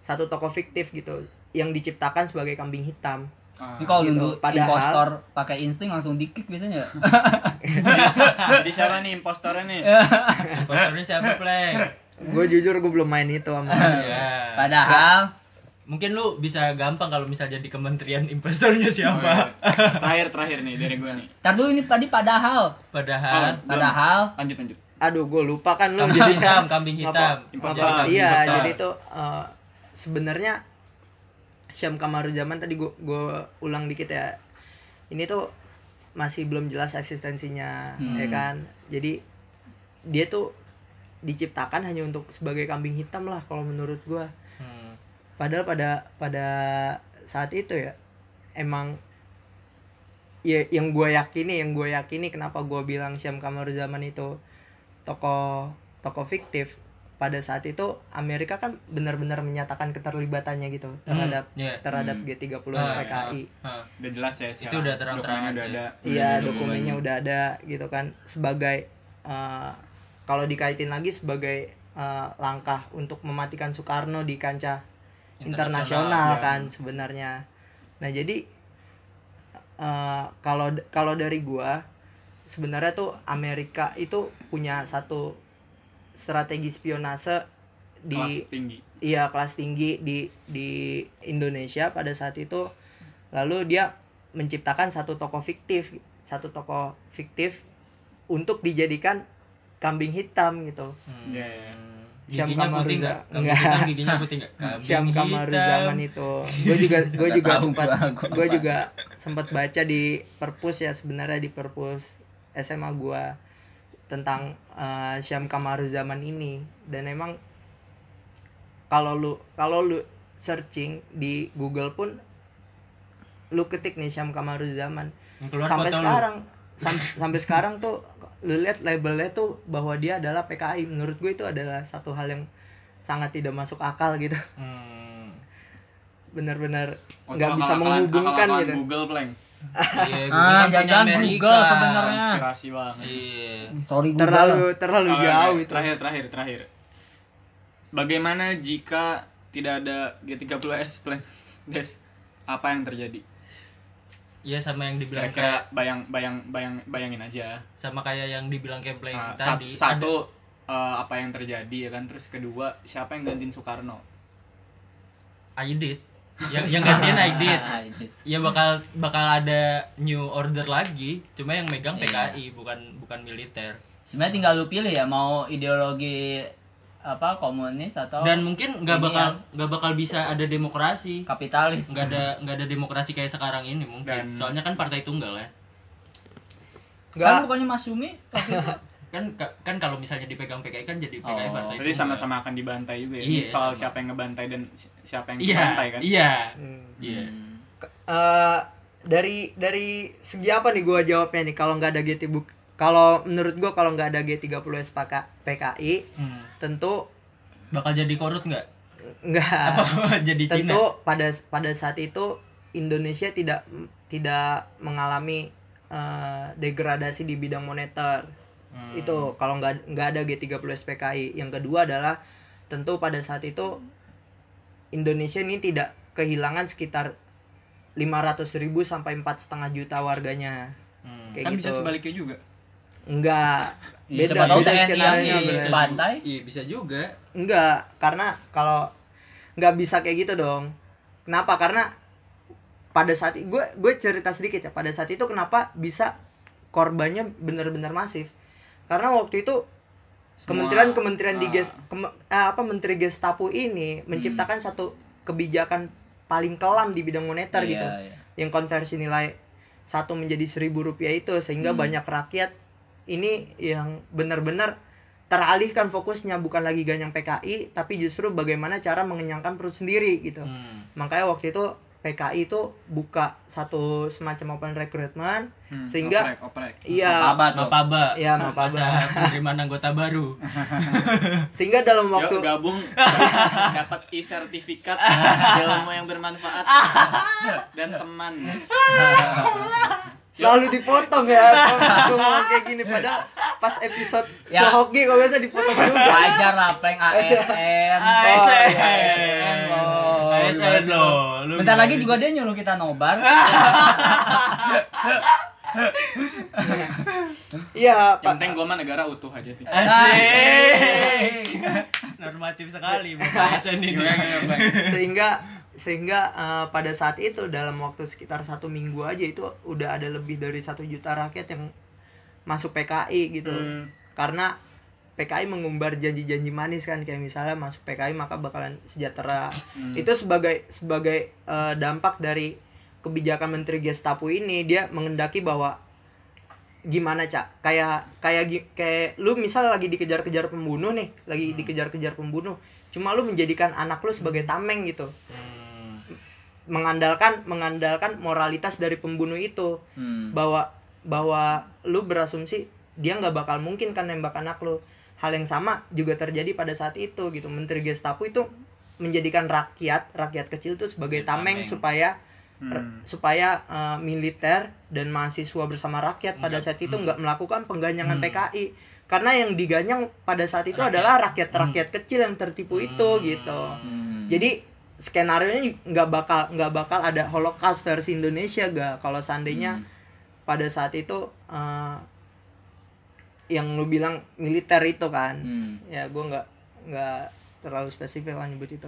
satu tokoh fiktif gitu yang diciptakan sebagai kambing hitam Ah. Ini kalau gitu. lu Padahal- impostor pakai insting langsung di-kick biasanya. Jadi siapa nih impostornya nih? Impostornya siapa, Pleng? gue jujur gue belum main itu sama Ya. Padahal Mungkin lu bisa gampang kalau misal jadi kementerian impostornya Oh, siapa. iya. Terakhir terakhir nih dari gue nih. Ntar dulu ini tadi padahal Padahal Oh. Padahal Lanjut lanjut. aduh gue lupa kan lu kambing jadi hitam, kambing hitam. Impostor. Kambing iya impostor. jadi tuh eh, sebenarnya Syam Kamaruzaman tadi gue gue ulang dikit ya ini tuh masih belum jelas eksistensinya Hmm. ya kan jadi dia tuh diciptakan hanya untuk sebagai kambing hitam lah kalau menurut gue. Padahal pada pada saat itu ya emang ya yang gue yakini yang gue yakini kenapa gue bilang Syam Kamaruzaman itu tokoh tokoh fiktif pada saat itu Amerika kan benar-benar menyatakan keterlibatannya gitu terhadap iya. terhadap Hmm. G30 Ah, SPKI. Hah. Udah jelas ya Itu udah terang-terangan Dokumennya udah ada. Iya, dokumennya udah ada gitu kan sebagai eh, kalau dikaitin lagi sebagai eh, langkah untuk mematikan Soekarno di kancah Internasional, internasional ya. kan sebenarnya. Nah, jadi eh, kalau kalau dari gua sebenarnya tuh Amerika itu punya satu strategi spionase di Kelas tinggi. iya kelas tinggi di di Indonesia pada saat itu lalu dia menciptakan satu tokoh fiktif satu tokoh fiktif untuk dijadikan kambing hitam gitu Hmm. Iya, iya. Syam putih Kamaruza- enggak? Giginya putih enggak? Syam zaman itu. Gue juga gue juga sempat gue juga sempat baca di perpus ya sebenarnya di perpus SMA gua tentang eh, Syam Kamaru zaman ini. Dan emang kalau lu kalau lu searching di Google pun lu ketik nih Syam Kamaru zaman. Sampai sekarang sam- sampai sekarang tuh lu lihat labelnya tuh bahwa dia adalah PKI menurut gue itu adalah satu hal yang sangat tidak masuk akal gitu Hmm. benar-benar Waktu nggak bisa menghubungkan akal-akalan gitu Google Plank. Iya, Ah, Amerika. Google sebenarnya. Inspirasi banget. Iya. sorry Google. terlalu terlalu Oke, jauh itu Terakhir terakhir terakhir. Bagaimana jika tidak ada G30S Plank? Des, apa yang terjadi? Iya sama yang dibilang Kira-kira kayak bayang bayang bayang bayangin aja. sama kayak yang dibilang Kempleng Nah, tadi. satu eh, apa yang terjadi ya kan terus kedua siapa yang gantiin Soekarno ada I did. Yang yang gantiin I did. Ah, ini. Ya bakal bakal ada new order lagi, cuma yang megang Iya. PKI bukan bukan militer. Sebenarnya tinggal lu pilih ya mau ideologi apa komunis atau Dan mungkin nggak bakal nggak bakal bisa ada demokrasi. kapitalis. Nggak ada nggak ada demokrasi kayak sekarang ini mungkin. Dan- Soalnya kan partai tunggal ya. nggak Kan bukannya Mas Sumi waktu itu? Kan kan kalau misalnya dipegang PKI kan jadi PKI Oh. partai Jadi sama-sama akan dibantai juga ya. Iya, Ini soal sama. siapa yang ngebantai dan si- siapa yang Iya, dibantai kan. iya. Hmm. Iya. Hmm. Eh, dari dari segi apa nih gua jawabnya nih kalau nggak ada GT buk kalau menurut gua kalau nggak ada G30 SPK PKI Hmm. Tentu Bakal jadi korut nggak? nggak Apa jadi Cina? tentu pada pada saat itu Indonesia tidak tidak mengalami eh, degradasi di bidang moneter Hmm. itu kalau nggak nggak ada G30 SPKI yang kedua adalah tentu pada saat itu Indonesia ini tidak kehilangan sekitar 500.000 ribu sampai empat setengah juta warganya Hmm. kayak kan gitu bisa sebaliknya juga. enggak beda siapa tahu beda TNI skenario di bro. Bantai. Iya bisa juga. enggak karena kalau nggak bisa kayak gitu dong kenapa karena pada saat gue gue cerita sedikit ya pada saat itu kenapa bisa korbannya benar-benar masif karena waktu itu Semua- kementerian-kementerian di ah. ges kem- eh, apa menteri Gestapo ini menciptakan satu kebijakan paling kelam di bidang moneter Iya, gitu iya. yang konversi nilai satu menjadi seribu rupiah itu sehingga Hmm. banyak rakyat ini yang benar-benar teralihkan fokusnya bukan lagi ganyang PKI tapi justru bagaimana cara mengenyangkan perut sendiri gitu Hmm. makanya waktu itu PKI itu buka satu semacam open recruitment Hmm, sehingga oprek, oprek. iya Apa tuh? Mapaba. Iya, Mapaba. Penerimaan anggota baru. sehingga dalam waktu gabung dapat e-sertifikat ilmu yang bermanfaat dan teman. Selalu dipotong ya pas gue ngomong kayak gini padahal pas episode Ya. Sohoki kok biasa dipotong juga Wajar lah prank ASN. ASN. ASN loh. ASN loh. Lu Bentar lagi juga dia nyuruh kita nobar. iya Yang pak penting gue mah negara utuh aja sih. Asik. Normatif sekali ini. Gimana, gimana, Bang? sehingga sehingga eh, pada saat itu dalam waktu sekitar satu minggu aja itu udah ada lebih dari satu juta rakyat yang masuk PKI gitu. Hmm. karena PKI mengumbar janji-janji manis kan kayak misalnya masuk PKI maka bakalan sejahtera. Itu sebagai sebagai eh, dampak dari kebijakan Menteri Gestapo ini dia mengendaki bahwa gimana cak? Kayak kayak kayak lu misal lagi dikejar-kejar pembunuh nih lagi dikejar-kejar pembunuh cuma lu menjadikan anak lu sebagai tameng gitu. Hmm. Mengandalkan mengandalkan moralitas dari pembunuh itu. Hmm. bahwa bahwa lu berasumsi dia nggak bakal mungkin kan nembak anak lu. Hal yang sama juga terjadi pada saat itu gitu. Menteri Gestapo itu menjadikan rakyat rakyat kecil itu sebagai tameng, Tameng. supaya Hmm. supaya eh, militer dan mahasiswa bersama rakyat pada saat itu nggak melakukan pengganyangan PKI karena yang diganyang pada saat itu adalah rakyat rakyat kecil yang tertipu itu gitu. Hmm. jadi skenario nya nggak bakal nggak bakal ada holocaust versi Indonesia gak kalau seandainya Hmm. pada saat itu eh, yang lu bilang militer itu kan Hmm. ya gue nggak nggak terlalu spesifik lah nyebut itu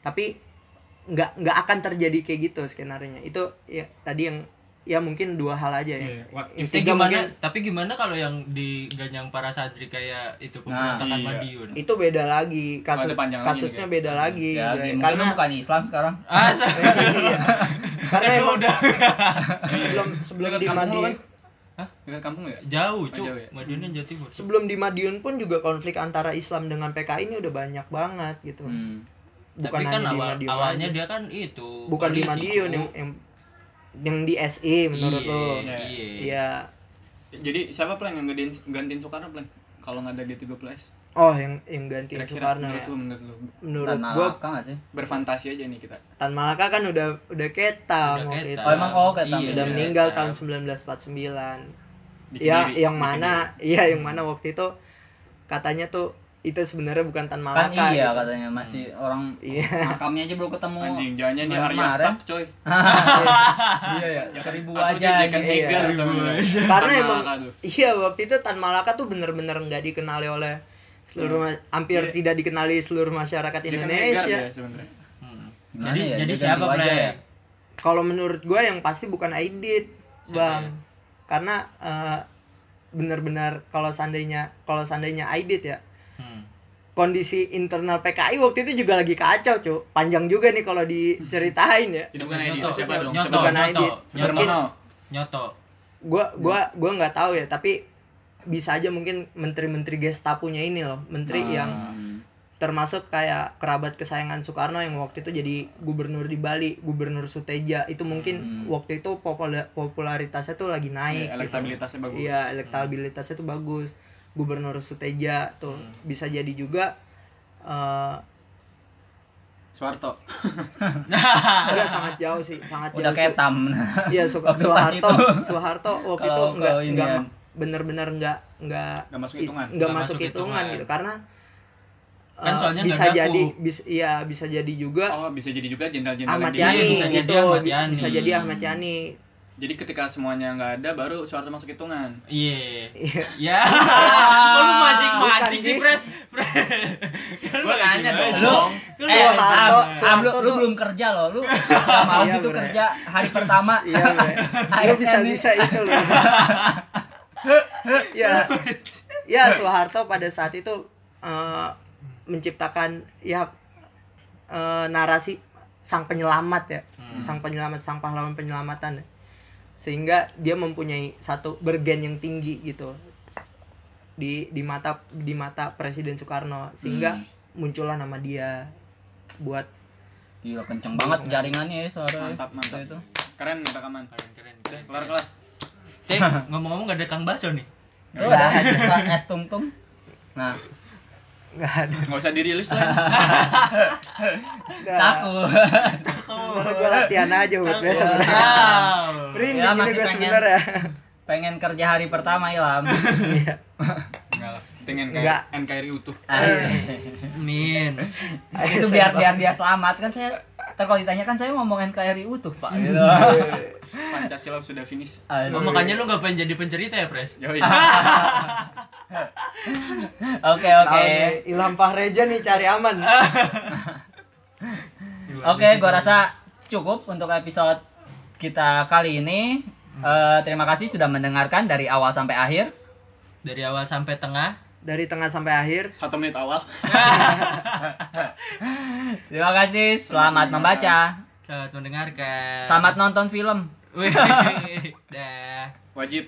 tapi nggak nggak akan terjadi kayak gitu skenario nya itu ya tadi yang ya mungkin dua hal aja ya Iya, Yang Tapi tiga gimana? mungkin Tapi gimana kalau yang diganyang para santri kayak itu pemberontakan iya. Madiun? itu beda lagi kasus lagi kasusnya nih, beda lagi Ya, mungkin karena bukan Islam sekarang. Ah, iya. karena emang udah sebelum sebelum di Madiun kan? Dekat kampung ya? jauh, Oh, Cuk. jauh ya? Madiunnya Jawa Timur. Sebelum di Madiun pun juga konflik antara Islam dengan PKI ini udah banyak banget gitu Hmm. bukan Tapi kan di awal, Madiun awalnya aja. dia kan itu. bukan di Madiun yang yang yang di SI menurut Iya, lo Iya. Iya. Jadi siapa plan yang gantiin gantiin Soekarno plan? Kalau nggak ada G13. Oh, yang yang gantiin Kira-kira Soekarno menurut ya. lu, menurut lu. Menurut Dan gua Malaka nggak sih? Berfantasi aja nih kita. Tan Malaka kan udah udah ketam Udah waktu ketam. itu. Oh, emang oh, ketam. Iya, udah iya, meninggal ketam. tahun 1949. Bikin ya, diri, yang bikin mana? Iya, yang mana waktu itu katanya tuh itu sebenarnya bukan Tan Kan Malaka iya gitu. katanya masih orang Iya. makamnya aja baru ketemu. Anjing, dia kemarin. Arya Stark, coy. Iya ya. Ya kan, Seribu aja. anjing. Iya. Karena Tan emang iya waktu itu Tan Malaka tuh bener-bener nggak dikenali oleh seluruh ma- hampir Iya. tidak dikenali seluruh masyarakat Dia kan Indonesia. dia sebenarnya. Hmm. Jadi ya? jadi siapa ya? Kalau menurut gue yang pasti bukan Aidit, Siapa Bang. ya? Karena eh, benar-benar kalau seandainya kalau seandainya Aidit ya, Hmm. kondisi internal PKI waktu itu juga lagi kacau, Cuk. Panjang juga nih kalau diceritain ya. Bukan Nyoto, siapa dong? Nyoto, Bukan? Nyoto. Nyoto, Sudarmono. Nyoto. Gua gua gua nggak tahu ya, tapi bisa aja mungkin menteri-menteri Gestapunya ini loh, menteri yang Hmm. termasuk kayak kerabat kesayangan Soekarno yang waktu itu jadi gubernur di Bali, gubernur Suteja itu mungkin waktu itu popula- popularitasnya tuh lagi naik, Iya, gitu. elektabilitasnya bagus. Iya, elektabilitasnya tuh bagus. Gubernur Suteja tuh bisa jadi juga eh Soeharto. udah sangat jauh sih, sangat Udah jauh. kayak Su- tam. Iya, Su- Soeharto. Soeharto waktu itu enggak enggak ma- bener-bener enggak enggak Nggak masuk hitungan. nggak Nggak masuk masuk hitungan hitungan. gitu karena Kan eh, soalnya bisa jadi bisa iya bisa jadi juga Oh, bisa jadi juga jenderal-jenderal Ahmad Yani Iya, bisa gitu. jadi Ahmad Bi- Yani. Bisa jadi Ahmad Yani. Jadi ketika semuanya nggak ada baru Soeharto masuk hitungan. Iya. Iya. Ya. Kok lu mancing-mancing sih. Pres? Gua nanya dong. Lu, Eh, eh, Soeharto- lu, Soeharto lu tuh- belum kerja loh, lu gak mau Iya, gitu kerja hari pertama. Iya, Bre. Lu ASN bisa nih. bisa itu loh. ya. Ya, Soeharto pada saat itu eh, menciptakan ya eh, narasi sang penyelamat ya. Sang penyelamat, sang pahlawan penyelamatan. Sehingga dia mempunyai satu bergen yang tinggi gitu. Di di mata di mata Presiden Soekarno sehingga muncullah nama dia buat Gila kenceng banget jaringannya ya suaranya. Mantap, mantap. Itu. Keren rekaman. Keren, keren, kelar kelar. Ngomong-ngomong gak ada Kang Baso nih. Tuh ada Kang es tum tum. Nah, nggak ada. Nggak usah dirilis lah. Takut. Sebenarnya gue latihan aja buat besok Merinding Ya, ini gue sebenarnya pengen kerja hari pertama Ilham. Iya. Enggak lah pengen Enggak. kayak NKRI utuh. Min itu biar biar dia selamat kan saya ntar kalau ditanya kan saya ngomong NKRI utuh pak. Gitu. Pancasila sudah finish. Aduh. Oh, makanya lu gak pengen jadi pencerita ya, Pres? Oke oke. Nih, Ilham Fahreja nih cari aman. Oke gua rasa cukup untuk episode kita kali ini. Eh, terima kasih sudah mendengarkan dari awal sampai akhir. Dari awal sampai tengah. Dari tengah sampai akhir. Satu menit awal. Terima kasih selamat membaca. Selamat mendengarkan. selamat nonton film. Wih, dah. wajib